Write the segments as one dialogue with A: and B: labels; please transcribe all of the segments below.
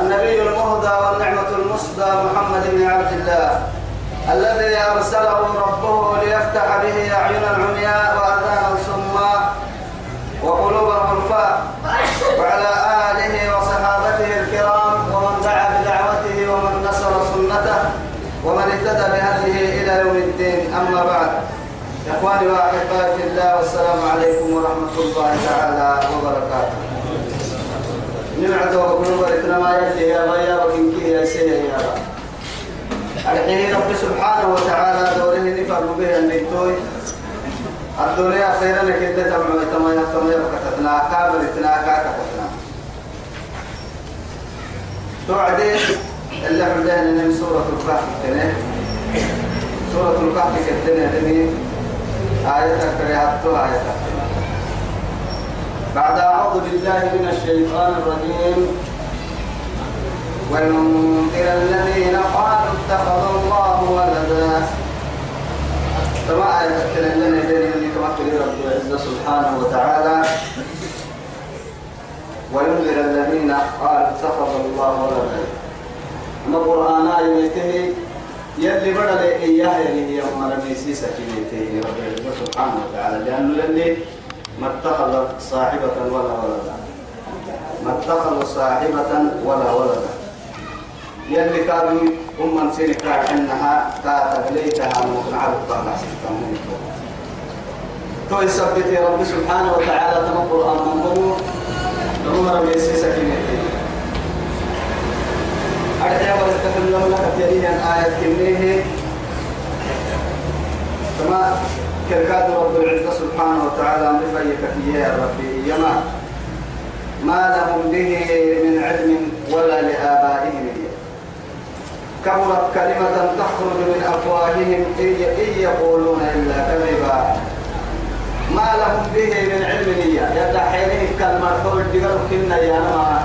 A: النبي المهدى والنعمة المصدى محمد بن عبد الله الذي أرسله ربه ليفتح به أعين العمياء وأذان الصماء وقلوب الغرفاء وعلى آله وصحابته الكرام ومن دعا بدعوته ومن نصر سنته ومن اهتدى بهذه إلى يوم الدين أما بعد إخواني وأحبائي في الله والسلام عليكم ورحمة الله تعالى وبركاته نمعت وكل بريتنا ما يلي يا غيا وكنكي يا سيا يا الحين رب سبحانه وتعالى دوره نفهم به النيتوي الدنيا خيرا لك انت تمام تمام تمام كتتنا كامل اتنا كتتنا توعدي اللي عندنا من سورة الكهف كنا سورة الكهف كتنا دني آية كريهاتو آية كريهاتو بعد أعوذ بالله من الشيطان الرجيم وينذر الذين قالوا اتخذ الله ولدا فما أذكر لنا الذي تمكن رب العزة سبحانه وتعالى وينذر الذين قالوا اتخذ الله ولدا ما قرآن آيته يلي بدل إياه يلي هي مرمي سيسة كنيته رب العزة سبحانه وتعالى لأنه يلي ما اتخذت صاحبة ولا ولدا ما اتخذوا صاحبة ولا ولدا يلي كانوا أم سيري كان إنها كاتب ليتها مقنعة بالطهر تو يثبت يا رب سبحانه وتعالى تم القرآن منظور عمر بيسي سكينتي أرجع واستخدم لك تيرين آية كميه تمام كركاد رب العزة سبحانه وتعالى نفيك كفية ربي يما ما لهم به من علم ولا لآبائهم كبرت كلمة تخرج من أفواههم إن يقولون إلا كذبا ما لهم به من علم ليا يلا حينه كالمرحول الدقر كنا يا نما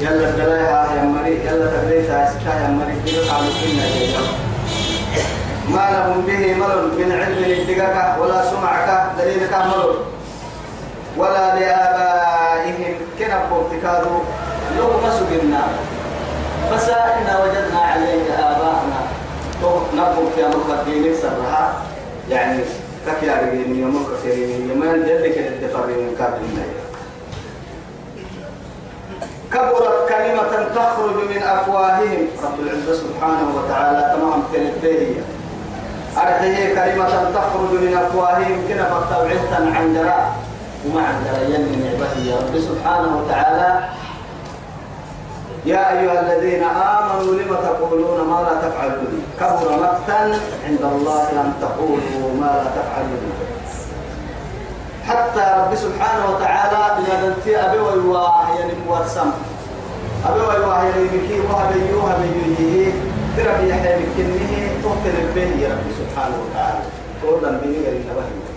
A: يلا دلايها يا مري يلا تبريتها يا مري دقر كنا يا ما لهم به مر من علم ابتقاك ولا سمعك دليلك ملل ولا لآبائهم كنا ابتكاروا لو ما سجلنا بس إنا وجدنا عليك آباءنا تو في يعني يا الدين سرها يعني تكيا بين يوم كثيرين يوم ذلك الدفرين كابين كبرت كلمة تخرج من أفواههم رب العزة سبحانه وتعالى تمام تلتهيه أرحيه كلمة تخرج من أفواههم كنا فتوعثا عن جراء وما عن جراء من يا رب سبحانه وتعالى يا أيها الذين آمنوا لم تقولون ما لا تفعلون كبر مقتا عند الله أن تقولوا ما لا تفعلون حتى رب سبحانه وتعالى إذا أنت أبي ويواه يعني موسم أبي ويواه يعني بكي وهبي يوهبي يجيه ترى يا حبيبي كنه تقتل البين يا ربي سبحانه وتعالى تقول لنا بيني قال الله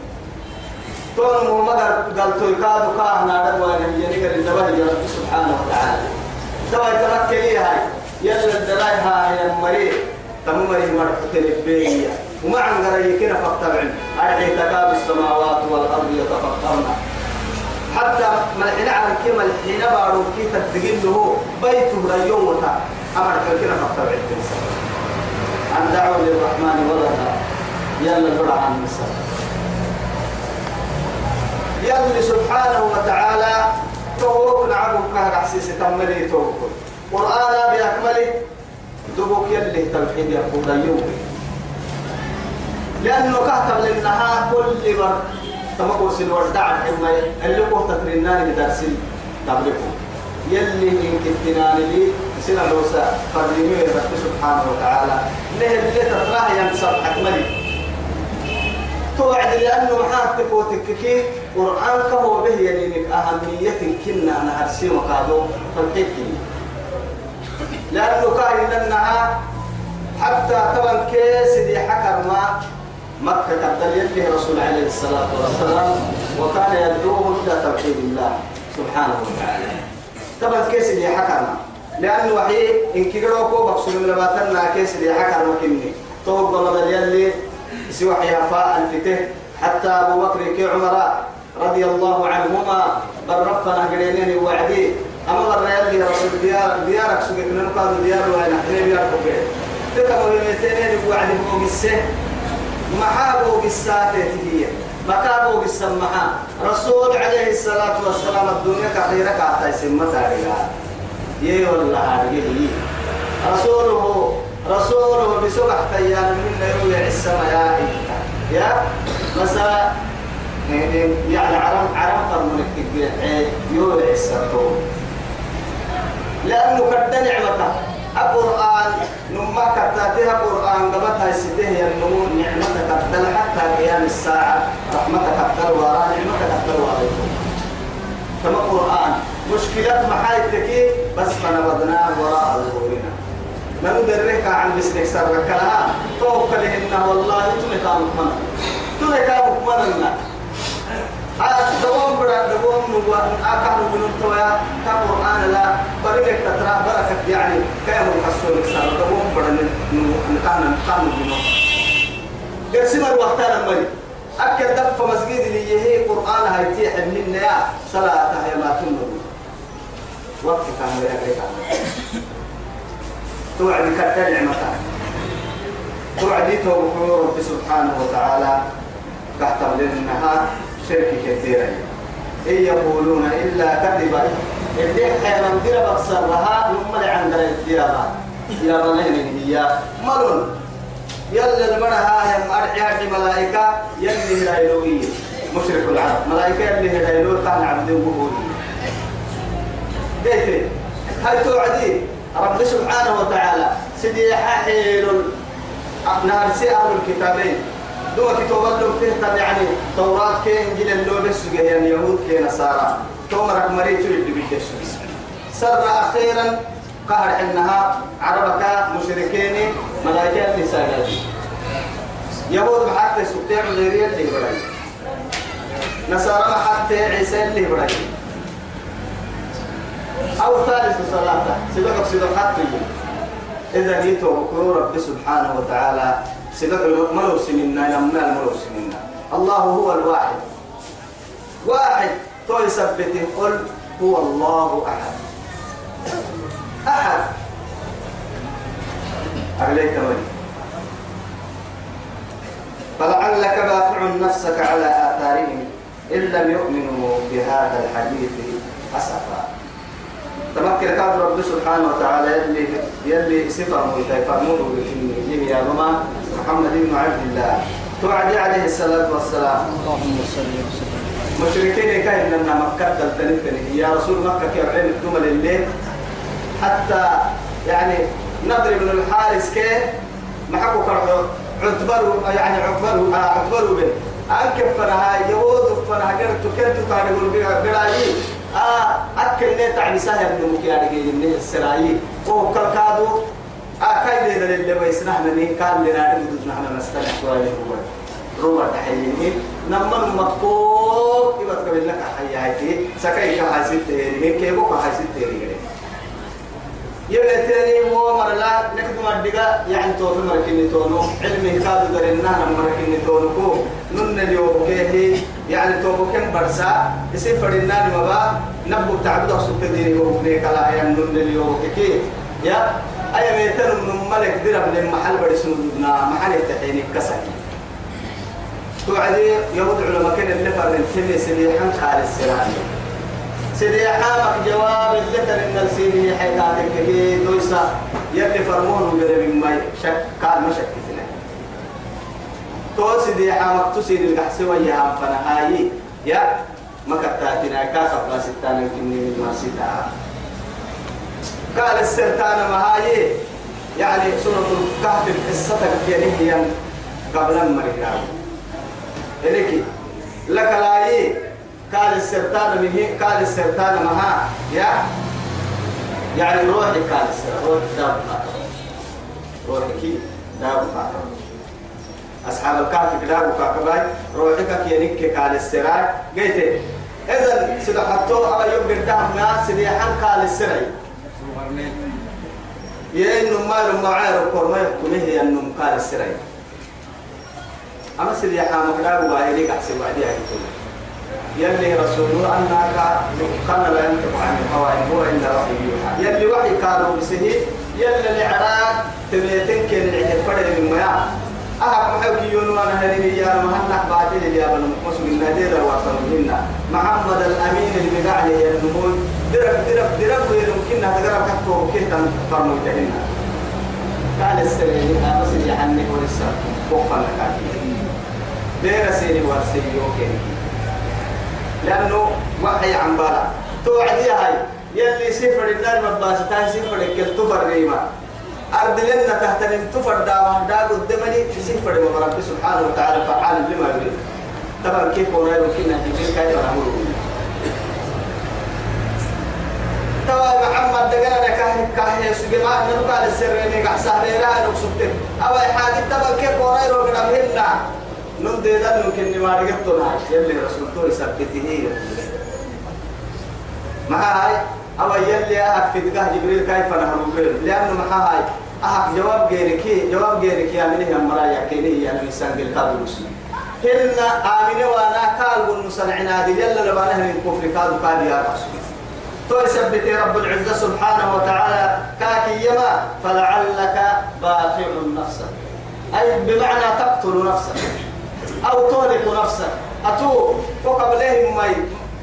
A: تقول مو مدر قال تو يقاد وقاه نادر وانا بيني قال الله يا رب سبحانه وتعالى سوى تركي هاي يلا الدرايها يا مريض تمري مرت البين وما عن غري كنا فاتبعن أرحي تكاب السماوات والأرض يتفطرن حتى ملحنا عن كما الحين بارو كي تدقين له بيته ريوم وتعالى أمر كنا فقط أن دعوا للرحمن ولدا يلا فرع عن النساء يلا سبحانه وتعالى توقن عبد قهر عسيس تمري توقن قرآن بأكمله دبوك يلي توحيد يقول أيوه لأنه كهتب للنهار كل مرة تمكو سنور دعم حما اللي كهتب للنار بدرسين تبليكم يلي من كتنان لي سنة لوسا فرمي ربك سبحانه وتعالى نه اللي تطلع ينصر حكملي توعد لأنه معاك تفوتك كي قرآن كهو به يلينك أهمية كنا أنا هرسي وقادو فالحكي لأنه كاين لنا حتى طبعا كيس دي حكر ما مكة تبدل يده رسول عليه الصلاة والسلام وكان يدعوه إلى توحيد الله سبحانه وتعالى طبعا كيس دي حكر ما لأن وحي إن كيروكو بقصد من باتنا كيس لي حكر مكني طوب ضمد يلي سوى حيافاء الفتح حتى أبو بكر كي رضي الله عنهما بل رفنا قليلين وعدي أما مرة يلي رسول ديار ديارك سوى من نقاد ديار وين أحنا بيارك وبيه تكمل المتين وعدي بو السه محابو بالساتة هي مكابو محا رسول عليه الصلاة والسلام الدنيا كخيرك يسمى تاريخا يي ولا عارجي رسوله رسوله بسبع تيار من يروي السماء يا إنت يا مسا يعني عرم عرم فرمك تقول يو السماء لأنه كرت نعمته القرآن نما كرتاتها قرآن قبتها ستيه ينمو نعمتك كرتل حتى قيام الساعة رحمتك كرتل ورا نعمتك كرتل وعليكم كما قرآن مشكلات مشكلة تكي بس ما نبضنا وراء ظهورنا ما ندرك عن مثلك سرك كلام توكل لهن والله تنكا مكمنا تنكا مكمنا دوام برا دوام نبوا أكان آه، بنون تويا كقرآن لا بريك تترى بركة يعني كيف الحصول كسر دوام برا نكان نكان بنون قسم الوقت لما يجي أكل دف مسجد اللي هي قرآن هاي تيح مننا صلاة هي ما تنبوا وقت كان يقريك توعد كتا نعمتها توعدي توقع رب سبحانه وتعالى تحت لأنها شرك كثيرة إن يقولون إلا كذبا اللي حيران دير هم اللي عندنا الديابة يا رنين هي ملون يلا المرها هاي مرحيا ملائكة يلي هلايلوية مشرك العرب ملائكة يلي هلايلو كان عبد وقولي قلت هل توعدي رب سبحانه وتعالى سيدي حائل نار سئل الكتابين دو كتاب لهم تهتم يعني تورات كي إنجيل اللو بس يعني يهود كي نصارى تومرك مريت اللي بيدش سر أخيرا قهر إنها عربك مشركين ملايكة نساء يهود حتى سبتيع غيرية اللي براي نصارى حتى عيسى اللي براي أو ثالث صلاة سبق سيدك حتى إذا جيتوا كرو رب سبحانه وتعالى سبق الملو سننا يمنا الملو سننا الله هو الواحد واحد تو سبت قل هو الله أحد أحد عليك ولي فلعلك باخع نفسك على آثارهم إن لم يؤمنوا بهذا الحديث أسفا تمكن كاد رب سبحانه وتعالى يلي يلي صفه ويتفهمون بالجميع يا ماما محمد بن عبد الله توعدي عليه الصلاة والسلام اللهم صل وسلم مشركين كاين لنا مكة تلتنتني يا رسول مكة كي عين الدمل الليل حتى يعني نضرب من الحارس يعني كيف محكو كرحو يعني عتبروا عتبروا به أنكف فرها يهود فرها قرتو كنتو تعني بلا بلا آه أكل لي تعبي سهل من مكيان جيني السرائيل وهو كالكادو أكايد آه، إذا اللي بيسنحنا نين كان لنا نجد نحن نستنح شوية هو روما تحييني نما المطقوب إذا تقبل لك حياتي سكايك حاسد تيري كيبوك حاسد تيري يبقى تاني هو مرلا نكتب مدقة يعني تو في مركني تونو علمي كادو درنا مركني تونو كو نن اليوم كيهي يعني توبو كم برسا اسم فرنا لما نبو تعبد أصوت ديني وبنيك لا ينن اليوم كي يا أي ميتر من ملك درب لمحل برسنا محل التحين كسر توعدي يهود علماء كان اللي فرن تمي سريحا قال السلام سريحا مك جواب اللتر إن السيني حياتك كي دويسا يلي فرمونه بربي ما شك قال ما شكت توسد يا حامك تسير القحسوة يا هم فنهاي يا ما كتاتنا كاسا فلاستانا كني ما ستا قال السرطان مهاي يعني سورة الكهف القصة يعني قبل ما يقرأ إليك لك لاي قال السرطان مه قال السرطان مها يا يعني روحي قال السرطان روحي دابقة روحي دابقة أصحاب الكهف كدار وكاكباي روحك كينك قال السراي قلت إذا سيدا حطوا على يوم قدام ناس ليحن قال السراي يا إنه ما لما عارف ما يحكمه يا إنه قال السراي أما سيدا حام كدار وعيني قحسي وعدي هيكتون يلي رسول الله أنك قال لا ينطق عن القوائم هو عند وحي يوحى يلي وحي قالوا بسه يلي العراق تبيتن كان العهد فرد من مياه أهب محوكي يونوانا هنيني يا مهنك بعدين يا من مسلم نادير الوصل منا محمد الأمين المقعلي يا النمول درب درب درب ويمكننا تقرب كتبه وكيتا فرمو يتهننا قال السليم أنا سيدي عني ولسا وقفا لك دير سيدي وارسيوكي لأنه وحي عن بالا توعدي هاي يلي سفر النار مباسطان سفر الكل تفر ريما أرد لنا تحت تفرد وحدا قدمني تسين فرد ربي سبحانه وتعالى فعال لما يريد طبعا كيف ولا يمكن أن تجيب كيف نعمله توا محمد دقنا كاه كاه سجما نبقى للسر نيجا يعني سهريرا نقصتين أو حاجة تبا كيف ولا يروح نبهنا نمدي ذا ممكن نمارك يلي رسول الله يثبته ما هاي أما يلي أهك في دقاء جبريل كيف نهرب لأنه محاي أهك جواب غيرك جواب غيرك يا مني يا مرايا كيني يا نسان بالقبر مسلم هن آمنة وانا قال والمصنعنا دي يلا لما نهر الكفر قالوا قال يا رسول فيثبت رب العزة سبحانه وتعالى كاكيما فلعلك باخع نفسك أي بمعنى تقتل نفسك أو تغلق نفسك أتو وقبلهم ما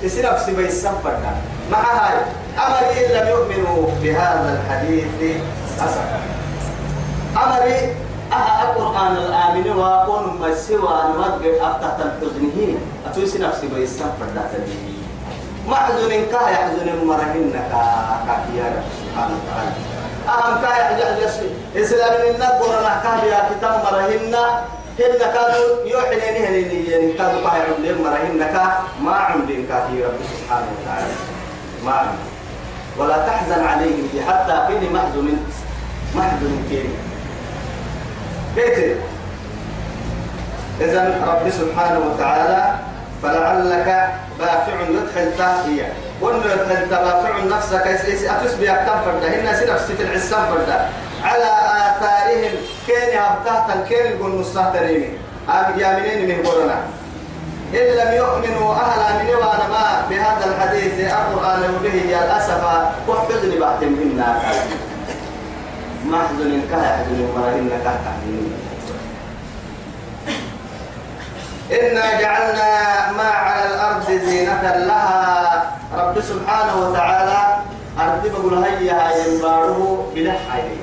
A: يسنفسي بيسفر مع هاي أمري لم يؤمنوا بهذا الحديث أسفا أمري أها القرآن الآمن وأكون ما سوى أن وقف أفتح الحزنه أتوسي نفسي بيسان فردات به محزن كا يحزن مرهن كا كافيا سبحانه وتعالى أهم كا يحزن إسلام النقر نحكاه يا كتاب مرهن هن كانوا يوحنين هنين يعني كانوا قاعدين مرهن كا ما عندهم كافيا رب سبحانه وتعالى ما عندهم ولا تحزن عليهم حتى كني محزون محزون كيني بيت إذا رب سبحانه وتعالى فلعلك بافع يدخل تاهية وأن يدخل تبافع نفسك أتصبح فردا هنا سنفسي في العسان فردا على آثارهم كيني هبتاتا كيني قل مستهتريني آمين يا منين من قرنا إن لم يؤمنوا أهلا من ما بهذا الحديث القرآن به يا الأسف وحفظني بعد منا محزن كهزن ومرهن كهزن إنا جعلنا ما على الأرض زينة لها رب سبحانه وتعالى أرض بقول هيا ينباره حيث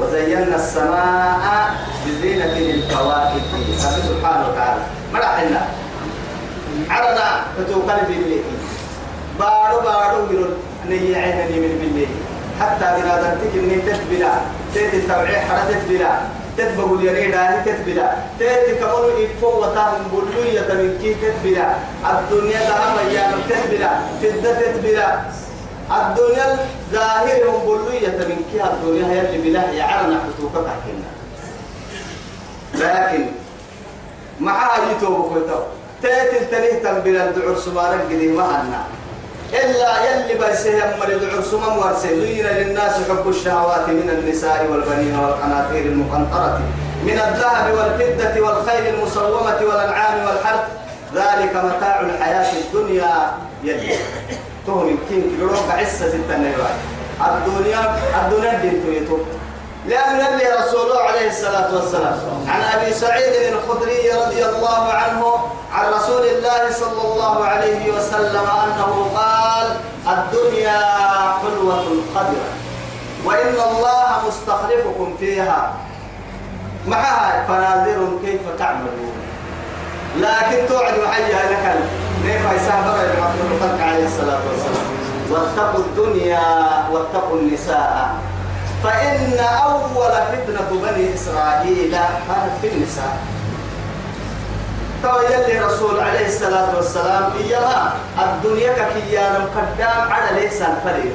A: وزينا السماء بزينة للكواكب رب سبحانه وتعالى مرحنا عرنا فتو قلب الليل بارو بارو من ني من بالليل حتى إذا ذاتك من تتبلا تيت التوعي حرة تتبلا تتبغ اليريدا تتبلا تيت كمون إفو وتاهم بلوية من كي تتبلا الدنيا تهم أيام تتبلا فدة تتبلا الدنيا ظاهر هم بلوية من كيها الدنيا هي اللي بلاه يعرنا حتوكا كحكينا لكن معاه توبه كويتو تاتل تليه بلا الدعور سمارا قدي مهنا إلا يلي بيسهم مريض عرسما وارسلين للناس حب الشهوات من النساء والبنين والقناطير المقنطرة من الذهب والفدة والخيل المسومة والأنعام والحرث ذلك متاع الحياة الدنيا يلي تهن كين كيلو عسة التنيرة الدنيا الدنيا دين تويتو لأن النبي رسول عليه الصلاة والسلام عن أبي سعيد الخدري رضي الله عنه عن رسول الله صلى الله عليه وسلم أنه قال الدنيا حلوة قدرة وإن الله مستخلفكم فيها معها فناظر كيف تعملون لكن توعد وحيها لك نيفا يسافر يا عبد المطلق عليه الصلاة والسلام واتقوا الدنيا واتقوا النساء فإن أول فتنة بني إسرائيل كانت في النساء تويل رسول عليه الصلاة والسلام إياها الدنيا ككيانا قدام على ليس الفريق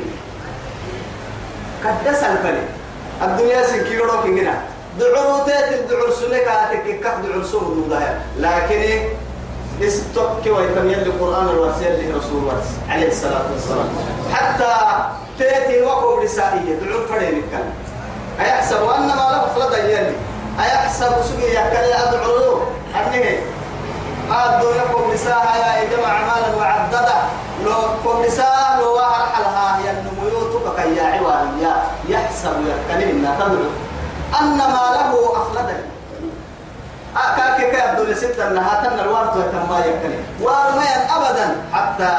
A: قدس الفريق الدنيا سنكيرو كنجنا دعور تاتل دعور سلك عاتك كح دعور سوه الله لكن استوك ويتم يلي القرآن الواسع اللي رسول الله عليه الصلاة والسلام حتى تاتي الوقوف رسائية دعور فرين كان أيحسب أن ما له خلطة يلي أيحسب سبي يكل أدعوه أنه أدو يقوم نساء يا إجمع أعمالا وعددا لو قوم نساء لو وهر حلها ينمو يوتك كي يعوى يحسب يكلمنا تدعو أن ما له أخلدني أكاك آه، كي عبد ستة أنها تن الوارد ما يكني وارمين أبدا حتى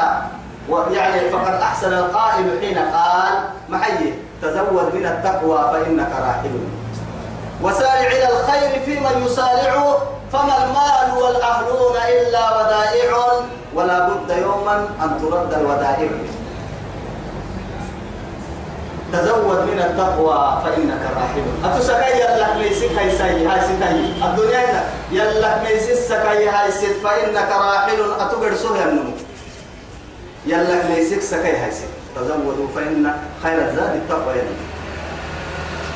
A: يعني فقد أحسن القائل حين قال محيي تزود من التقوى فإنك راحل وسارع إلى الخير فيمن يسارع فما المال والأهلون إلا ودائع ولا بد يوما أن ترد الودائع تزود من التقوى فإنك راحل أتسكى يلك ميسك هاي سي هاي سكاي الدنيا يلك ميسك سكاي هاي سيت فإنك راحل أتقر سوه النمو يلك ميسك سكاي هاي سيت تزودوا فإن خير الزاد التقوى يلك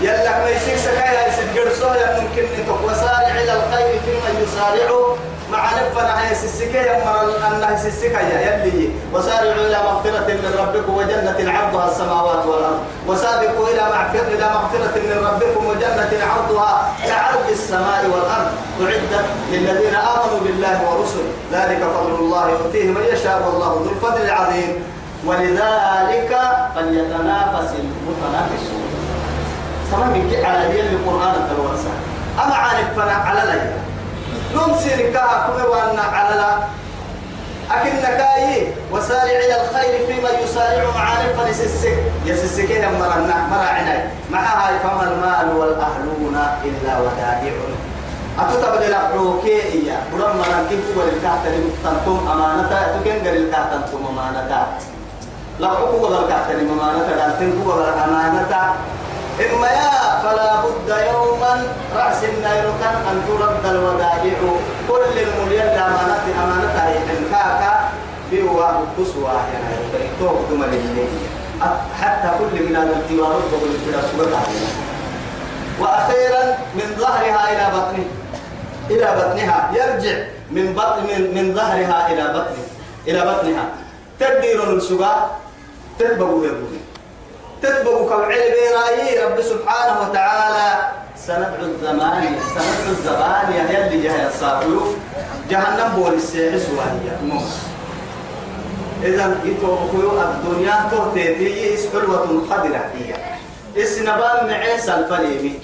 A: يلك ميسك سكاي هاي سيت قر سوه ممكن نتقوى سارع إلى الخير فيما يسارعه مع لفنا هي السكية مرة أنها السكية يلي وسارعوا إلى مغفرة من ربكم وجنة عرضها السماوات والأرض وسابقوا إلى مغفرة إلى مغفرة من ربكم وجنة عرضها كعرض السماء والأرض أعدت للذين آمنوا بالله ورسله ذلك فضل الله يؤتيه من يشاء والله ذو الفضل العظيم ولذلك فليتنافس المتنافسون تمام على القرآن الدروسة أما عارف على الأيام نوم سيركا كما وانا على لا أكن كاي وسارع إلى الخير فيما يسارع معارف فلسسك يسسكين مرنا مراعنا معها فما المال والأهلون إلا ودائع أتتبدل عوكي يا برم مرن كيف وللكات تنتم أمانة تكن للكات تنتم أمانة لا حقوق للكات أمانة لا تنقوق أمانة إما يا فلا بد يوما رأس النير كان أن ترد الودائع كل المليان أمانة أمانة عليهم كاكا بيوا قصوى يعني توك دم حتى كل من الديوان تقول في سورة وأخيرا من ظهرها إلى بطنه إلى بطنها يرجع من بطن من, من ظهرها إلى بطنه إلى بطنها تدبير السباع تدبر يقول تتبقوا كم علبي رأيي رب سبحانه وتعالى سندعو الزمان سندعو الزمانية هي اللي جهة الصافيو جهنم بول السيرس وهي إذا يتوقعوا الدنيا تهتدي إس حلوة خضرة هي إس نبال معيس الفليمي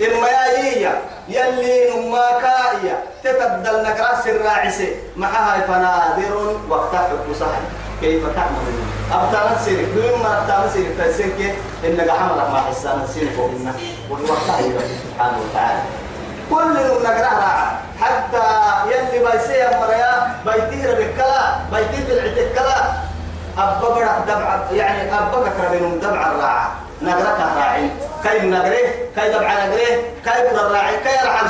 A: إما يا يلي نما كايا تتبدل نكراس الراعسة معها فنادر وقتها حب صحيح كيف تعمل أبتال سيرك دون ما أبتال سيرك تسيرك إنك عمل ما حسان سيرك وإنه والوحي سبحانه وتعالى كل يوم نقرأها حتى يلي بيسيا مريا بيتير بالكلا بيتير بالعتكلا أبا برا دمع يعني أبا بكر منهم دمع الراعة نقرأها راعي كي نقريه كي دبع نقريه كي الراعي راعي كي رعى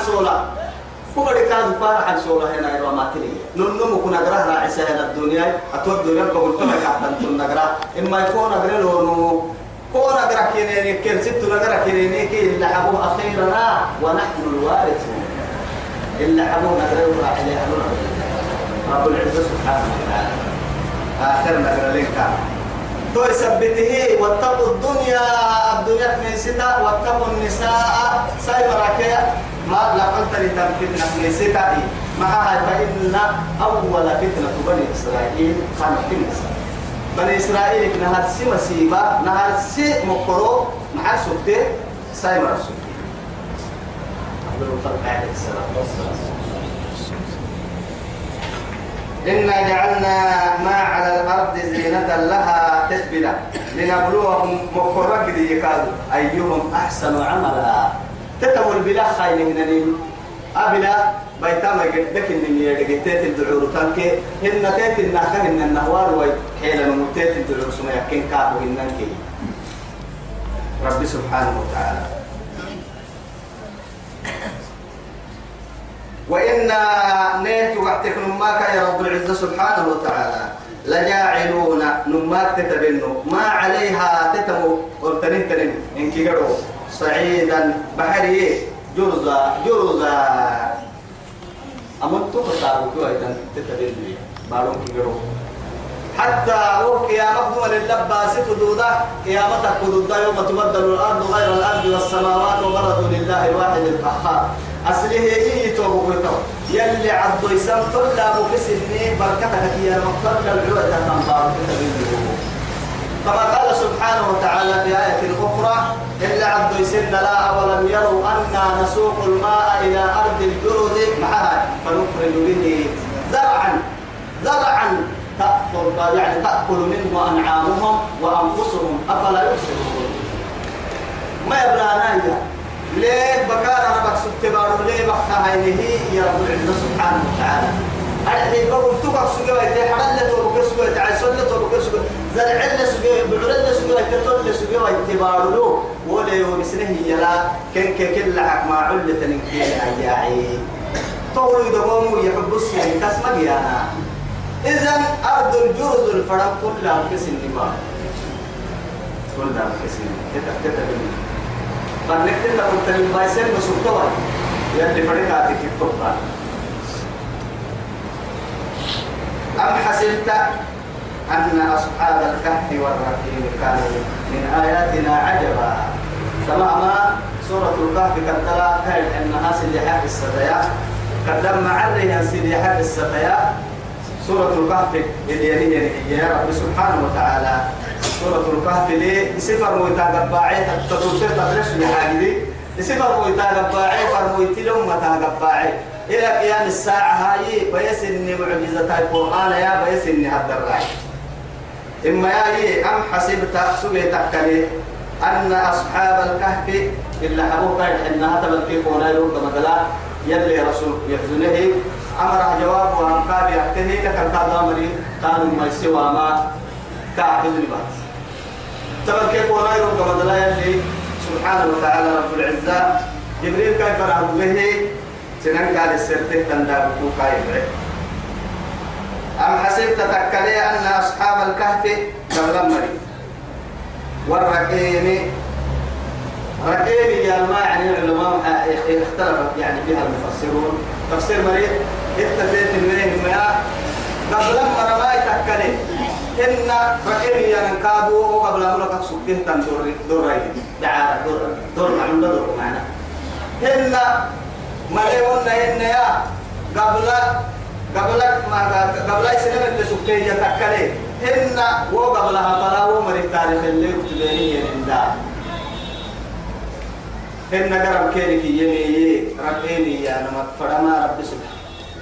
A: كبر كاد فار عن سورة هنا يا ماتلي نون نوم كنا جرا عيسى هنا الدنيا أتود الدنيا كقول كنا كاتن تون نجرا إما يكون نجرا لونو كون نجرا كيني كير ست نجرا كيني كي اللي حبوا أخيرنا ونحن الوارثون اللي حبوا نجرا وراح عليه رب العزة سبحانه وتعالى آخر نجرا لك توي سبته واتقوا الدنيا الدنيا من ستة واتقوا النساء سايبر عكيا ما لقلت لتمكن ليس ما معها فإن أول فتنة بني إسرائيل كان كنسا بني إسرائيل نهار سي مسيبة نهار سي مقرو نهار سبتة سايمر سبتة عليه السلام إنا جعلنا ما على الأرض زينة لها تسبلا لنبلوهم مقرق دي أيهم أحسن عملا تتول بلا خاين من اليم أبلا بيتام لكن من يدك تيت الدعور تنك هن تيت النخن إن النهوار وي حيل المتيت الدعور سما يكين كابو إنك ربي سبحانه وتعالى وإنا نيت وقتك نماك يا رب العزة سبحانه وتعالى لجاعلون نماك تتبنوا ما عليها تتمو قلت نهتنم إنك قروا صعيدا بحري جرزا إيه؟ جرزا أمن تقطع كويتا تتبدل بارون كبيرو حتى وقيامتهم للباس تدودا قيامتك تدودا يوم تبدل الأرض غير الأرض والسماوات وبرزوا لله الواحد القهار أصله إيه توبوكو يلي عبد يسام في مكسني بركتك يا مقتل العودة تنبار لي كما قال سبحانه وتعالى في آية أخرى إلا عبد يسن لا أولم يروا أنا نسوق الماء إلى أرض الجرد معها فنخرج به زرعا زرعا تأكل يعني تأكل منه أنعامهم وأنفسهم أفلا يبصرون ما نايا ليه بكار ربك سبت بارو ليه بخها هي يا رب العزة سبحانه وتعالى هذه بقول توقع سجوا يتحلل توقع سجوا يتعسل توقع سجوا زرع لنا سجوا بعلنا سجوا يتطل سجوا يتبارلو ولا يوم سنه يلا كن كن لحق ما علة نكيل عياعي طول يدوم ويحب السجوا تسمع يا إذا أرض الجرز الفرق كلها في سنبا كلها في سنبا كتب كتب قد نكتب لكم تنبايسين بسوطة يلي فريقاتك التوقع أم حسبت أن أصحاب الكهف والرقيم كانوا من آياتنا عجبا تماما سورة الكهف قد ترى فعل أنها سلحة السقيا قد لما سيدي حق السقيا سورة الكهف يديني يا رب سبحانه وتعالى سورة الكهف لي سفر ويتاقباعي تدرسوا لحاجة دي سفر ويتاقباعي فرمويتلهم الباعي إلى قيام الساعة هاي إني معجزة القرآن يا إني هذا الرأي إما يا إيه أم حسبت أحسبي تحكلي أن أصحاب الكهف إلا حبوك إنها تبكي قولا يوم قال يلي رسول يحزنه أمر جواب وأن قاب يحتهي كتن قال أمري قالوا ما سوى ما كاحزن بات تبكي قولا يوم قال يلي سبحانه وتعالى رب العزة جبريل كيف رأى به سنن قال السرته تندار كايفر أم حسبت تكلي أن أصحاب الكهف تغمري والرقيم رقيم يا ما يعني العلماء اختلفت يعني فيها المفسرون تفسير مريض انت بيت منين ما قبل ما تكلي إن رقيم يا من كابو قبل أن لك سكته تندور دور دور دور معنا هلا مليون نهن يا قبل قبل ما قبل سنة اللي سكتي جتكلي إن وقبلها فلا ومر التاريخ اللي يكتبيني إن إن قرب كيرك يمي ربيني يا نمت فرما رب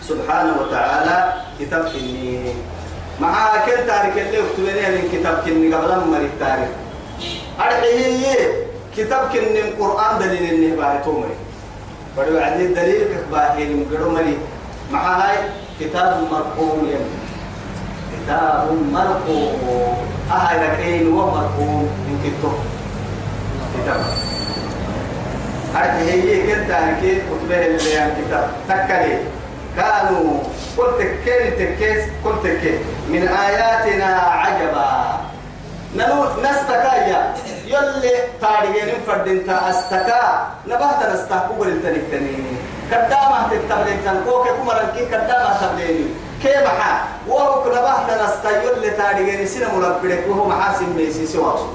A: سبحانه وتعالى كتاب كني مع كل تاريخ اللي اكتبني من كتاب كني قبل ما التاريخ أرحيه كتاب كني القرآن دليل النهبة تومري بدو الدليل دليل كباهين مقرو مع هاي كتاب مرقوم كتاب مرقوم أهل كين ومرقوم من كتب كتاب هذه هي كتاب كي كتبه اللي يعني كتاب تكلي كانوا قلت تكيل تكيس قل تكيل من آياتنا عجبا نلو نستكايا يلي تاريين فردين تا استكا نبهت نستحقو بالتنك تنيني كدامة التبلين تنقوك كمرا كي كدامة تبليني كي محا وهو نبهت نستيو اللي تاريين سنة مربلك وهو محاسم ميسي سواقسو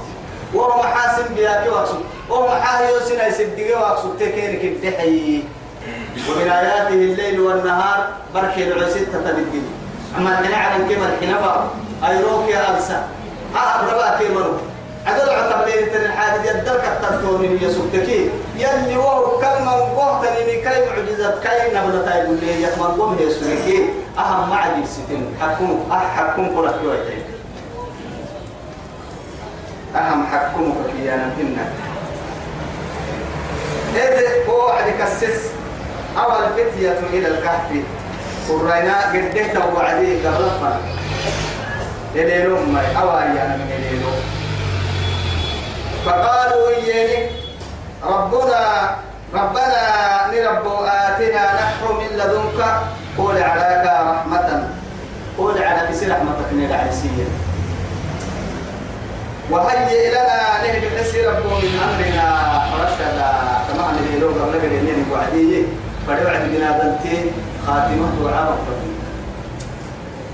A: وهو محاسم بياكي واقسو وهو محايو سنة يسدقي واقسو تكيني كبتحي ومن آياته الليل والنهار بركي العسيد تتبدل أما الحين على كيما الحين أيروك يا أرسا أعرف رباك يا مرو عدل عتبلين تن الحادث يدلك التلتون هي سبتكي يلي وهو كلمة وقوه تنيني كي معجزة كي نبلا تايبون لي يتمنى قوم هي سبتكي أهم معجي ستين حكم أحكم قولك يوعدين أهم حكم فكيانا هنا إذ وعد كسس أول فتية إلى الكهف قرينا قد وعديه قبل الفرق إلى الأمة أوايا من إلى الأمة فقالوا إياني ربنا ربنا لرب آتنا نحر من لدنك قول عليك رحمة قول على كسي رحمتك العيسية وهيئ لنا نهج الحسي رب من أمرنا رشدا كما أن الإلوغ قبل قليل وعديه فلوعد بنا دلتي خاتمة وعامة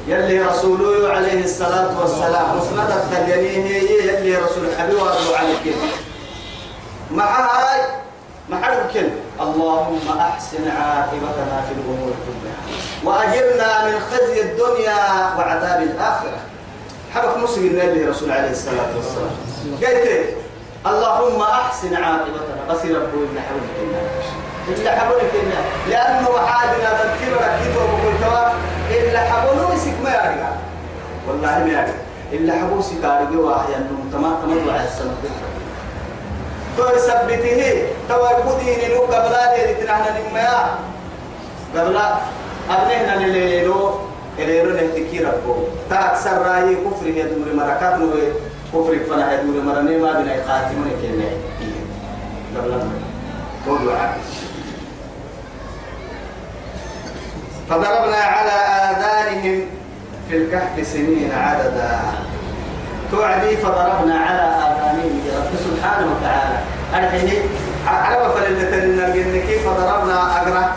A: يلي رسوله عليه الصلاة والسلام مسند التجنيه يلي رسول حبيب وابو عليك مع هاي مع الكل اللهم أحسن عاقبتنا في الأمور كلها وأجرنا من خزي الدنيا وعذاب الآخرة حبك مسلم النبي رسول عليه الصلاة والسلام قلت اللهم أحسن عاقبتنا بس ربه إن حولك إلا حولك إلا لأنه وحادنا تذكرك كتب وقلت إلا حبولو يسك ما يرجع والله ما يرجع إلا حبو سكاري جوا أحيانا تمام تمام على السنة تو سبته تو كدين لو قبل هذه تنحنا نما قبل أبنهنا لليلو إليرو نهتكي ربو تاك سرائي كفر يدور مركات نوي كفر فنا يدور مرني بنا يقاتمون كنا قبل تو دعاء فضربنا على آذانهم في الكهف سنين عددا توعدي فضربنا على آذانهم يا رب سبحانه وتعالى الحين على فللة النبي كيف فضربنا أقرأ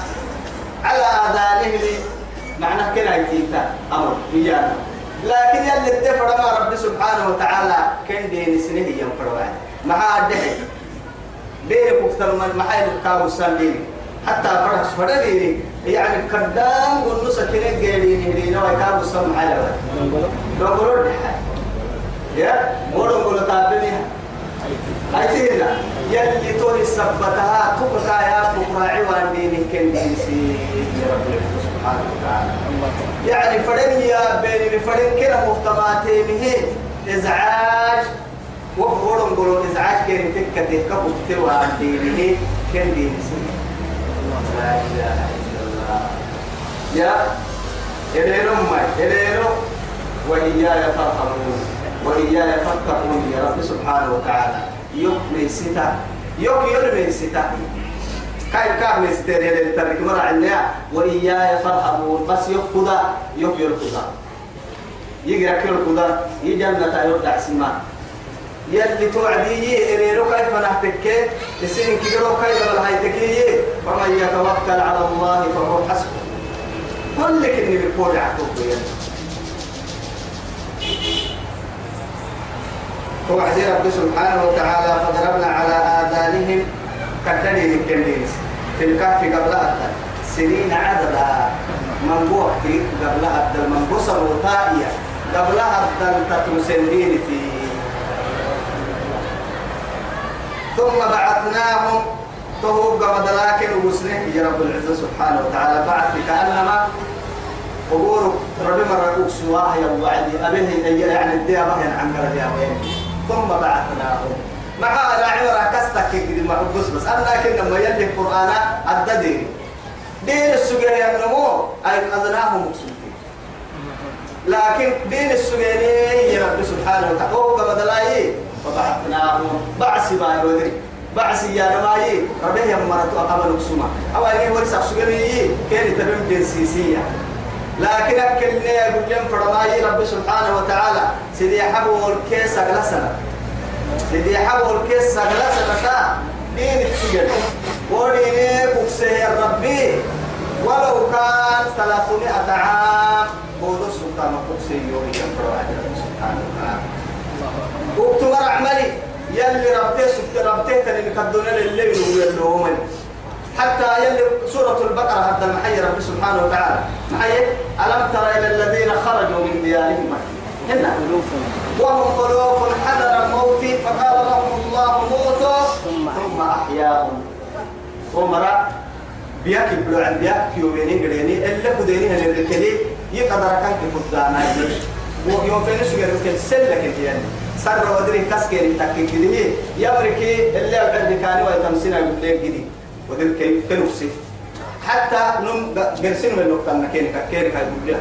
A: على آذانهم معناه كلا يتيتا أمر ويانا لكن يلي اتفر ما رب سبحانه وتعالى كان دين سنه يوم فروان مع الدحي بيرك وقت المحايد وكاو السامين حتى فرح فدري يعني كدام قلنا سكينة قيلين هدينا ويكاب السمع على لو قلوا يا مولو قلوا تابني أيتينا يلي تولي سبتها تبقى يا بقراعي واندين كنديسي يعني يا رب سبحانه وتعالى يعني فدني يا بيني فدن كده مختباتي مهيت إزعاج وقلوا قلوا إزعاج كنتك تكبت توا دينه كنديسي لا إله إلا الله يا إلين أمي إلين وإياي فارحمون وإياي فاتقون يا رب سبحانه وتعالى يوك من ستا يوك يوك من ستا كيف كيف من ستا اللي ترك مرة عندنا وإياي فارحمون بس يوك خدا يوك يوك خدا يقرأ كل خدا يجنة يوك دعسما يلي توعدي إلينو كيف نحتكي يسين كيرو كايدا الهايتكية فمن يتوكل على الله فهو حسبه كل كني بقول عقوب هو عزيز رب سبحانه وتعالى فضربنا على آذانهم كتني الكنيس في الكهف قبل أدل سنين عددا من وقت قبل أدل من بصر وطائية قبل أدل تتم سنين فيه ثم بعثناهم تهوب مدلاكن وسنه يا رب العزة سبحانه وتعالى بعث كأنما قبور ربي مرة سواه يا وعدي أبيه يعني الديابة عن وين ثم بعثناهم مع لا عمر كستك قد ما بس بس أنا كنا ما يلي القرآن أددين دين السجير يا نمو أذناهم مقصودين لكن دين السجير يا رب سبحانه وتعالى هو بدلايه فبعثناهم بعث ما يودري بعث يا نماي ربه يا مرتو أقبل أقسمه أو أي ورثة سجني كان تبين جنسيسية لكن أكل نير لم فرماي رب سبحانه وتعالى سيدي حبوا الكيس أغلسنا سيدي حبوا الكيس أغلسنا دين السجن ودين بكسه ربي ولو كان ثلاثمائة عام قولوا السلطان قدسي يوم ينفر سبحانه وتعالى وقت عملي يلي ربتي سبت ربتي تلي مكدونا للي يلومن حتى يلي سورة البقرة حتى محي رب سبحانه وتعالى محي ألم تر إلى الذين خرجوا من ديارهم هن وهم ألوف حذر الموت فقال لهم الله موتوا ثم أحياهم رأى بياك بلو عن بياك يوميني قريني إلا كديني هنالكلي يقدر كان كفضانا يوم في نسجر يمكن سلك انت يعني سر ودري كسكير تكين كده يا بركي اللي عندي كانوا يتمسنا يقول لك كده ودري كيف كنوسي حتى نم جرسين من نقطة مكان كير يقول لك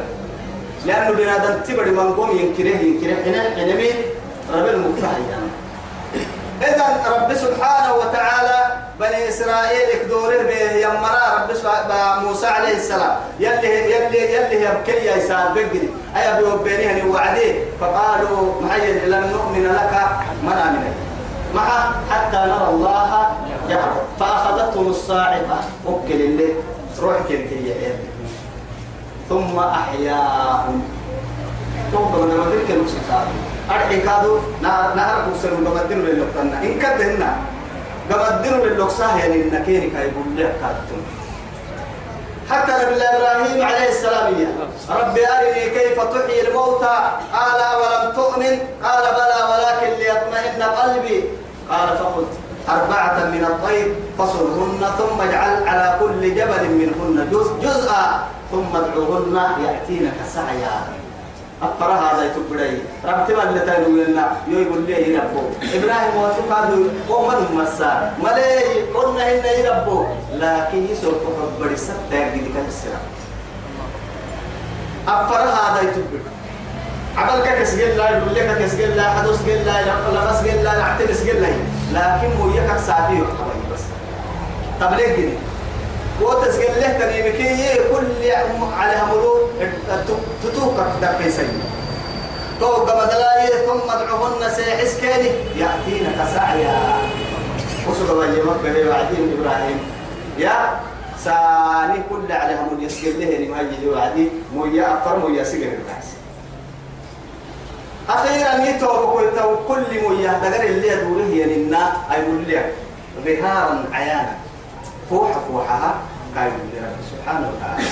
A: لأنه بنادم تبدي مانقوم ينكره ينكره هنا هنا مين رب المقطع يعني إذا رب سبحانه وتعالى بني إسرائيل كدوره بيمرا رب سبحانه موسى عليه السلام يلي يلي يلي يبكي يا إسحاق بقري أي أبي بيني هني وعدي فقالوا معي لم نؤمن لك ما نؤمن مع حتى نرى الله يعلم فأخذتهم الصاعقة وكل اللي روح كنت هي إيه. ثم أحياهم ثم لما ذلك المسكتاب أرحي كادو نهر بوسر من قمدين للوقتنا إن كدهنا قمدين للوقتنا يعني إنكيني كايبون لك حتى نبي إبراهيم عليه السلام يا رب أرني كيف تحيي الموتى قال ولم تؤمن قال بلى ولكن ليطمئن قلبي قال فخذ أربعة من الطير فصرهن ثم اجعل على كل جبل منهن جزء جزءا ثم ادعوهن يأتينك سعيا أفر هذا يتبري ربت ما اللي تنوينا يقول لي ربو إبراهيم وتقعد ومن مسا ملي قلنا إن ربو لكن يسوع كبر ستة يجدك السرا أفر هذا يتبري عمل كسجل لا يقول لك كسجل لا حدوس جل لا لقص جل لا اعتنس جل لكن وياك ساعتي حبايبي بس طب ليه جدي وتسجل له تنيمكي كل على ملوك تتوقف كدر في سيد توك بدلاي ثم ادعوهن سيحس كيني يأتينا كسعيا وصل الله مكة وعدين إبراهيم يا ساني كل عليها من يسجل له ما يجي وعدي مو يأفر مو يسجل الناس أخيرا يتوب كل تو كل مو يهدر اللي دوره يننا أقول لك بهارا عيانا فوح فوحها قال رب سبحانه وتعالى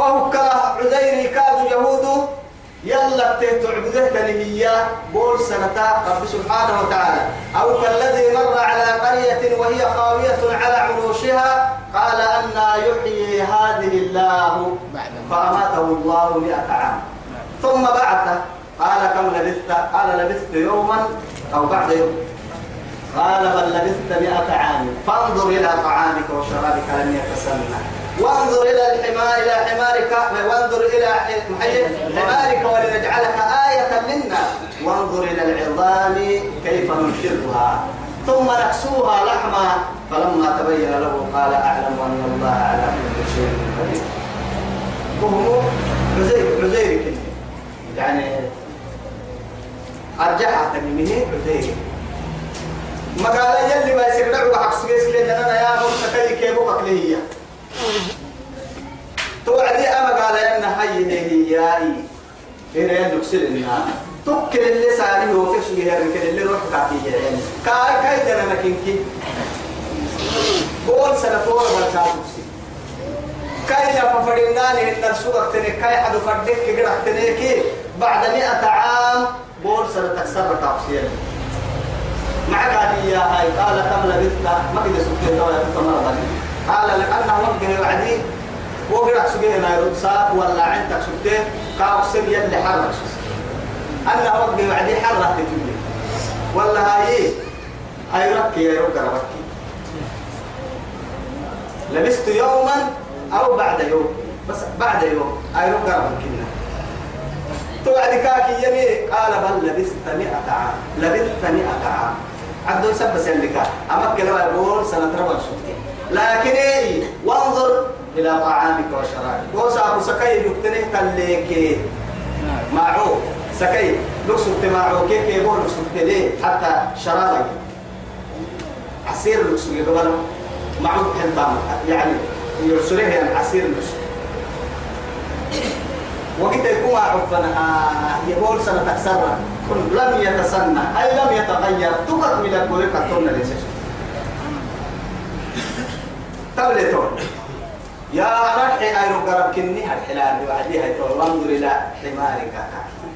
A: فهو كلا عزيري كاد يهود يلا تعبده تنهيا بول سنة رب سبحانه وتعالى أو كالذي مر على قرية وهي خاوية على عروشها قال أنا يحيي هذه الله فأماته الله مئة عام ثم بعثه قال كم لبثت قال لبثت يوما أو بعد يوم قال بل لبثت مئة عام فانظر إلى طعامك وشرابك لم يتسنى وانظر إلى الحمار إلى حمارك وانظر إلى حمارك ولنجعلك آية منا وانظر إلى العظام كيف ننشرها ثم نكسوها لحما فلما تبين له قال أعلم أن الله على كل شيء قدير وهو عزير يعني أرجعها تميمه عزير ما قال يلي ما يسكر لعبه نعم حق سكيس يكسل إنها تكل اللي سالي هو في سجيه ركل اللي روح تعطيه يعني كاي كاي دنا مكينك قول سنفور ما تعطيه كاي شاف فردنا لأن السوق تني كاي حد فردك كده تني كي بعد مئة عام قول سنتكسر تعطيه معك هذه هاي قال كم لبثت ما كده سكت ولا تمر قال لأنه وجه وعدي وقرأ سجيه ما يرد ساق ولا عندك سكت كاوسم يلي حرك أنا ربي وعدي حرة تتولي ولا هاي هاي ركي يا ركي ركي لبست يوما أو بعد يوم بس بعد يوم هاي ركي ركي توعد كاكي يمي قال بل لبست مئة عام لبست مئة عام عبد سب سلكا أمك لو يقول سنة ربع سنتين لكن إيه وانظر إلى طعامك وشرابك وساكو سكاي الليكي تليكي معروف سكي لوكس تماعو كيف يبون لوكس تدي حتى شرابك عصير لوكس يقبل معروف حنطان يعني يرسله يعني عصير لوكس وقت يكون عفنا آه، يقول سنة تكسر لم يتسنى أي لم يتغير تقط من الكل كتون ليش تبلتون يا رحي أيرو قرب كني هالحلال وعديها تقول انظر إلى حمارك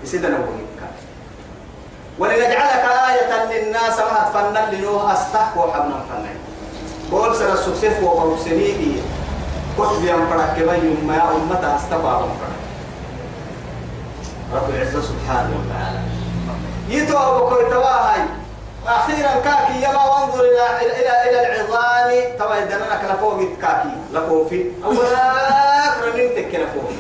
A: يسيد نوبك ولنجعلك آية للناس ما فنن لنوه أستحق وحبنا فنن بول سر السكسف وقرسني بي كتب ينفرك بي ما أمتا أستقوا أمفرك رب العزة سبحانه وتعالى يتو أبو كويتواهي أخيرا كاكي يما وانظر إلى إلى إلى إلى العظام توا يدنا لك لفوق كاكي لفوفي في أولاك رنمتك لفوق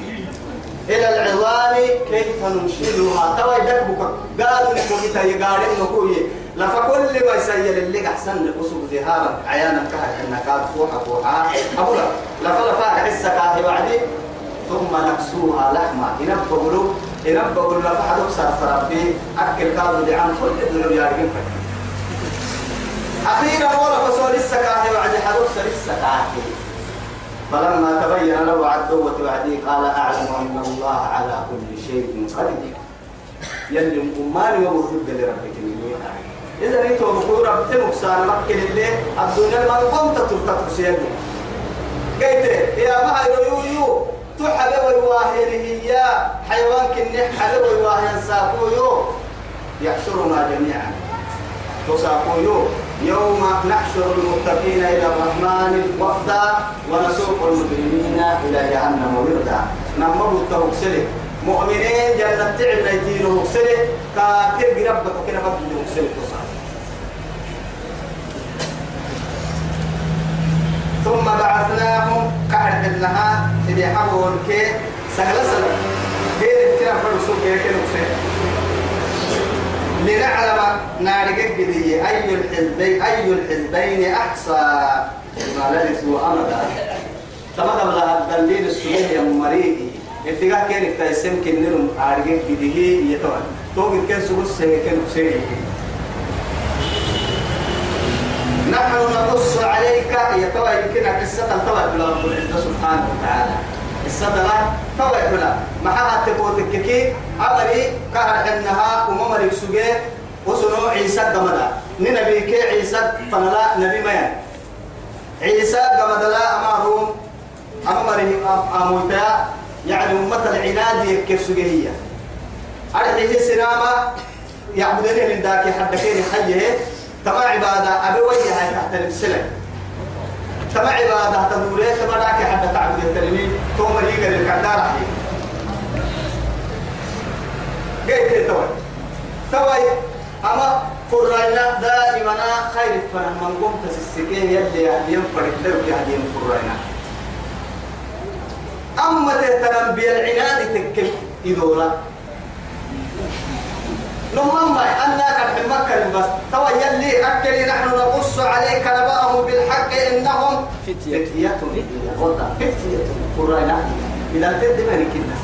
A: إلى العظام كيف ننشدها توا يدك بك قالوا لكم إذا يقارن نكوي لفكل ما يسير اللي أحسن لقصب ذهارا عيانا كهك النكات فوحة فوحة أقول فاح حسك هاي وعدي ثم نكسوها لحمة إنب بقولوا إنب بقول لفحدك سرسر ربي أكل قالوا لعن كل الدنيا يارجين فك أخيرا ولا فسول السكاهي وعدي حدوك سر فلما تبين له عدوة وعدي قال أعلم أن الله على كل شيء قدير يلي أماني ومرد لربك من إذا أنت ومقول ربك نقصان مكة اللي الدنيا ما قمت ترتب سيدي قلت يا ما يو يو تحب ويواهره يا حيوان كنح حلو ويواهر ساقو يو يحشرنا جميعا تساقو يو يوم نحشر المتقين إلى الرحمن وفدا ونسوق المجرمين إلى جهنم وردا نمر التوكسله مؤمنين جنة تعب نيتين وكسله كافر بربك كنا بدل وكسله ثم بعثناهم قعد لها في حول كي سهل سهل كي تكتب فرسوك كي نكسله لنعلم نارك بذي أي الحزبين أي الحزبين أحصى ما لبسوا أمدا تمام لا دليل السويه يا مريدي ابتغاء كان اكتسم كنن عارك بذي يتوان توقف كان سوس سيكن سيري نحن نقص عليك يتوى يمكنك يمكن قصة التوى بالله سبحانه وتعالى السطلة هنا ما حد تقول كي عبري كهر حنها وممرك سجى وسنو عيسى قمدا نبي كي عيسى فنلا نبي ما عيسى قمدا لا أمارهم أمره أموتا يعني أمة العناد يكيف سجيه أرحيه سنامة يعبدني من داكي حدكيني حيه تما عبادة أبي وجهها تحت السلك تما عبادة تدوره تما ذاك حتى تعبد التلميذ ثم هي قال الكعدار عليه قلت توي توي إيه؟ أما فرينا دائما آه، خير فنان من قمت السكين يدي يهدين فريق يهدين فرينا أما تهتنم بالعناد تكل إذولا نمم أنا كان مكة بس توا يلي أكلي نحن نقص عليك نبأهم بالحق إنهم فتية فتية فتية قرأنا إذا تد من كنا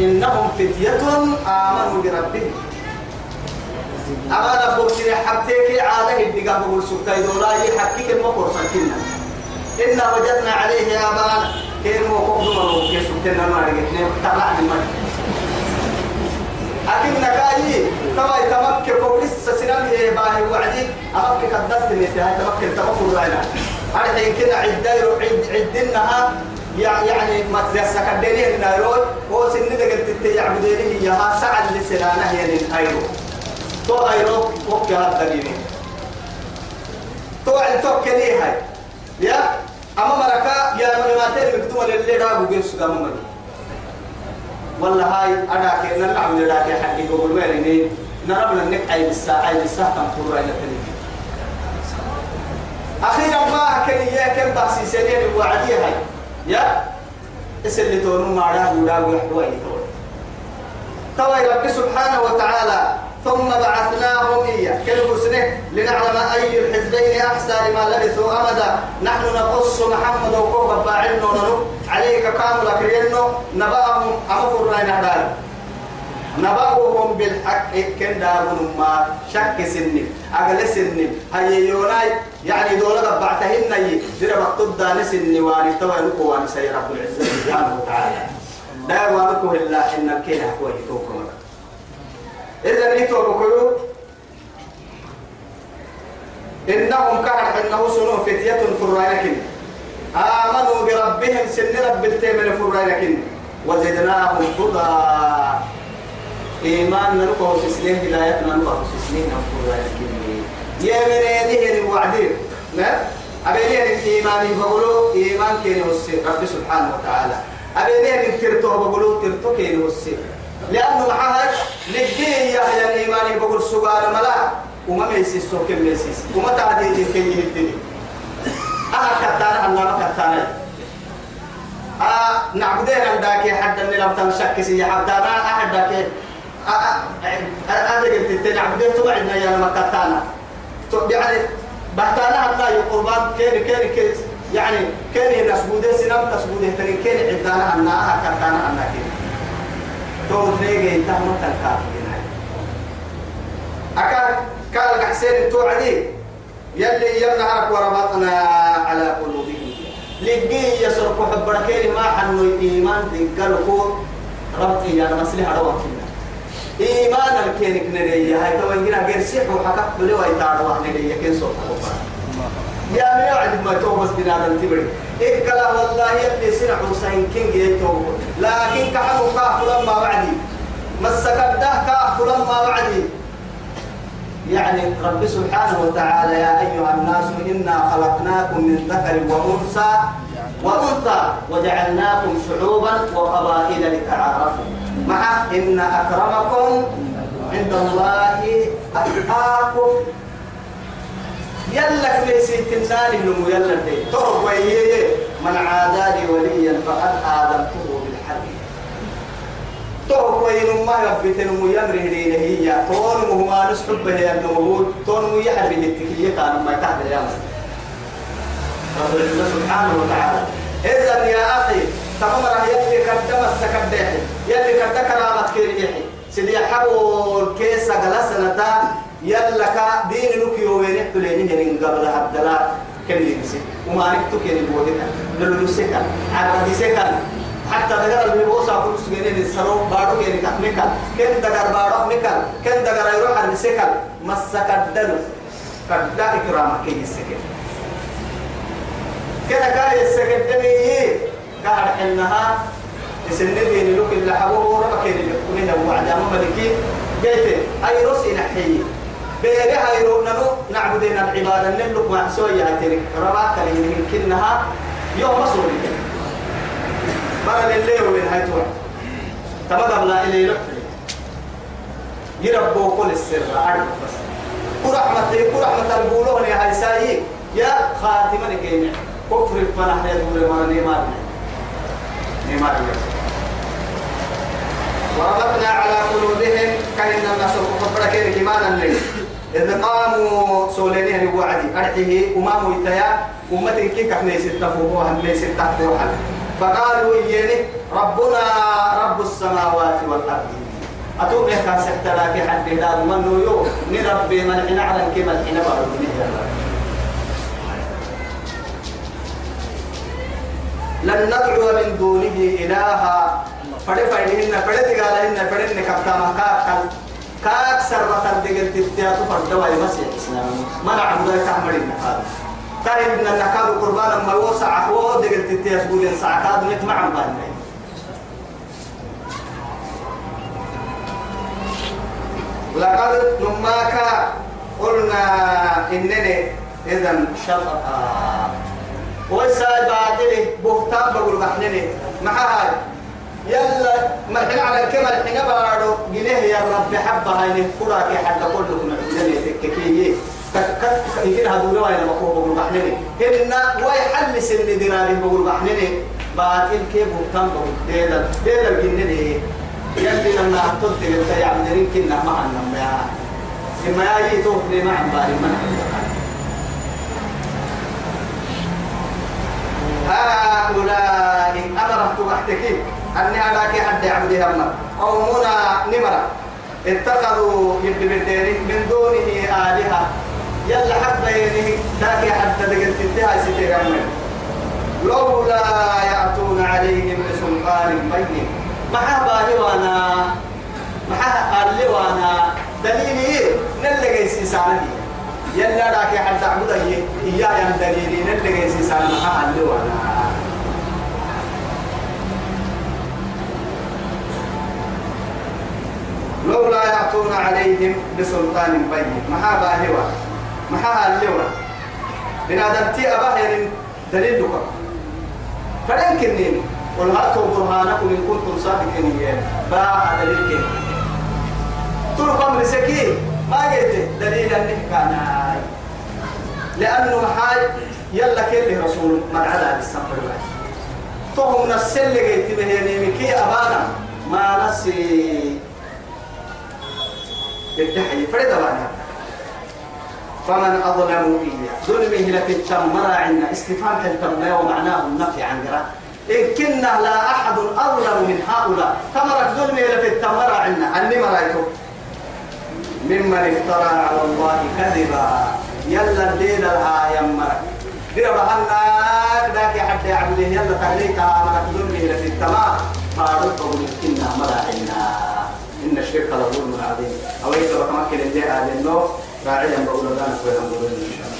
A: إنهم فتية آمنوا بربهم أما نقول كنا حبتك عاله الدقاء بقول سبتاي دولاي حقك المقر سنكنا إنا وجدنا عليه آبانا كيرمو قبضوا مروكي سكتنا ما رجعنا طلعنا مرة أكيد نكاي تما يتمكن كم لسه سنام هي إيه باهي وعدي أمك قدست مثل هاي تمكن تمفروض علينا الحين كده عدة عد عدناها يعني ما تزسك الدنيا النارود هو سن ده قلت تعبديني يا ساعة لسنانة هي للأيرو تو أيرو وقت هذا دليل تو عن تو كليه هاي يا أما مركا يا مرماتين مكتوب اللي راهو بيسوا ممري ولا هاي أنا كأن العمل لا كحد يقول ويني نربنا النك أي بالساعة أي بالساعة تنفر إلى تلك أخيرا ما كان إياك بحسي سنين وعدي هاي يا اسم اللي تونو ما راه ولا وحدوا أي تونو توا رب سبحانه وتعالى ثم بعثناهم إياه كل سنة لنعلم أي الحزبين أحسى لما لبثوا أمدا نحن نقص محمد وكوبا باعنو ننو عليك كامل كرينو نبأهم أمفر نهدان نبأهم بالحق كن داغن ما شك سنم أقل سنم هاي يوناي يعني دولة بعتهن يي درب الطبدا نسن واني توا لكو واني رب العزة سبحانه وتعالى دا وانكو إلا إنك كينا كوي توكو إذا نيتو بكيو إنهم كهر إنه سنو فتية فرائكين آمنوا بربهم سن رب التيمن فرائكين وزدناهم هدى إيمان نلقه سسنين هداية نلقه سسنين هم فرانكين يا من يديه الوعدين لا أبي ليه من إيمان إيمان كينه السير رب سبحانه وتعالى أبي ليه من ترتوه بقولوا كينه السير لأنه معها للدين يا أهل الإيمان بقول سجارة ملا وما ميسيس سوك ميسيس وما تعدي الدين الدين أها كتانا الله ما كتانا آه نعبدين عندك حد من لم تنشك سي حتى أنا أحد ذاك أدري أنت نعبدين توعدنا يعني يا ما كتانا يعني بحتانا حتى يقربان كيري كيري كيري يعني كيري نسبوده سنام تسبوده تري كيري عدانا أنا أها كتانا أنا كيري تو ليجي تهمت الكافرين أكل قال حسين توعدي يلي يمنعك وربطنا على قلوبهم لقي يسرق حبركين ما حنو إيمان تنقلقو ربطي يعني مسلحة روح إيمان الكينك نريه هاي تو إنجنا غير سيح وحكا بلي ويتعرض عن نريه كين صوت يا ميعد ما توبس بنا ننتبري إكلا والله يلي سنع حسين كين يتوب لكن كحبوا كافر لما وعدي مسكت ده كافر ما بعدي يعني رب سبحانه وتعالى يا أيها الناس إنا خلقناكم من ذكر وأنثى وأنثى وجعلناكم شعوبا وقبائل لتعارفوا مع إن أكرمكم عند الله أتقاكم يلك ليس تنزال النمو يلا دي ترب ويهيه من عادى لي وليا فقد آذنته بالحرب ترب وين ما يفت النمو يمره لي هي تون مهما نسحب به النمو تون يحب التكية كان ما تحت اليوم رب سبحانه وتعالى إذا يا أخي تمام راه يلي كتم السكب يلي كتكرامت كيريحي سيدي حبو الكيسة جلسنا يلا كا دين نكيو وين حليني هرين قبل هبدلا كم يمسك وما نكتو كن بودنا نلو سكا عرضي سكا حتى دقر اللي بوسا كل سجنين السرو بارو كن كنكا كن دقر بارو نكا كن دقر يروح عند سكا مسك الدل قد إكرامك كي يسكن كده كا يسكن دمي كار حلنها يسندي لوك اللي حبوه ربك اللي يكون هنا وعدا مملكي جيت أي رسي نحيي بيرها يرونا نو نعبدين العبادة نملك محسوية ترك رباك لي من كنها يوم صوري برا الليل من هاي توعد تبقى بلا إلي لحظة يربو كل السر أعرف بس كرحمة كرحمة البولون يا هاي يا خاتمة لكينا كفر فنح يدور مرة نيمار نيمار وربطنا على قلوبهم كأن الناس وقفت بركين كمانا ليه إذا قاموا سولينيه وعدي أرحيه أمام ويتيا أمتي كيك أحنا يستفوه وهم يستفوه فقالوا إياني ربنا رب السماوات والأرض أتوم إحكا سحتلا في حد هلال من يو نربي من حين علن كما الحين لن ندعو من دونه إلها فدفعلهن فدتقالهن فدتقالهن فدتقالهن كاك سربة دقل تفتياتو فردوا يمسيح منع مدى كامل النقاد كاين من النقاد قربان ما يوسع هو دقل تفتياتو قولين ساعتاد نتمع مباني لقد نماك قلنا إنني إذا شطأ ويسال بعدين بهتان بقول بحنني معاها يلا ما مرحنا على الكمل حين بارو جنيه يا رب حبها هاي كورا كي حد كلكم عندنا تككيه تكك يمكن هذول ما يلمقوا بقول بحنني هنا واي حل سن دينار بقول بحنني باطل كيف بطن بقول ديدا ديدا الجنيه يلي لما حطت بتاع عبد الرحيم كنا معنا يا إما يا يتوه ما عم بالي ما هؤلاء أمرت تحتكين أني أراك حد عبدها الله قومنا نمرة اتخذوا يبدبردين من دونه آلهة يلا حتى يده ذاك حتى دقلت انتهى ستير لولا يأتون عليهم بسلطان بين محابا لوانا محابا لوانا دليلي نلقى سيسانه يلا راك حتى تعبد إياه يا دليلين اللي جاي سيسال محل لولا يعطون عليهم بسلطان بين ما هذا هو ما هذا اللواء بنادمتي أباهر دليل لك فلن كنين قل هاتوا برهانكم إن كنتم صادقين باع دليل كنين تركم رسكين ما قلت دليل انك كان لأنه حاج يلا كل رسول ما عدا بالسفر تهم نفس اللي قلت به يعني أبانا ما نسي التحية فريد أبانا فمن أظلم إياه ظلمه لك تم عندنا عنا استفهام تم ومعناه النفي عن قراءة إن كنا لا أحد أظلم من هؤلاء تمرك ظلمه لفي التمرة مرى عنا أني مرايته ممن افترى على الله كذبا يلا الدين الآية مرك دير بحنا ذاك حد يعمل يلا تهليك عملك ظلمه لفي التمام فارده مسكنا ملاحنا إن الشرك لظلم عظيم أويت وتمكن الدين هذا النور راعيا بقول ذلك ويحمد الله إن شاء الله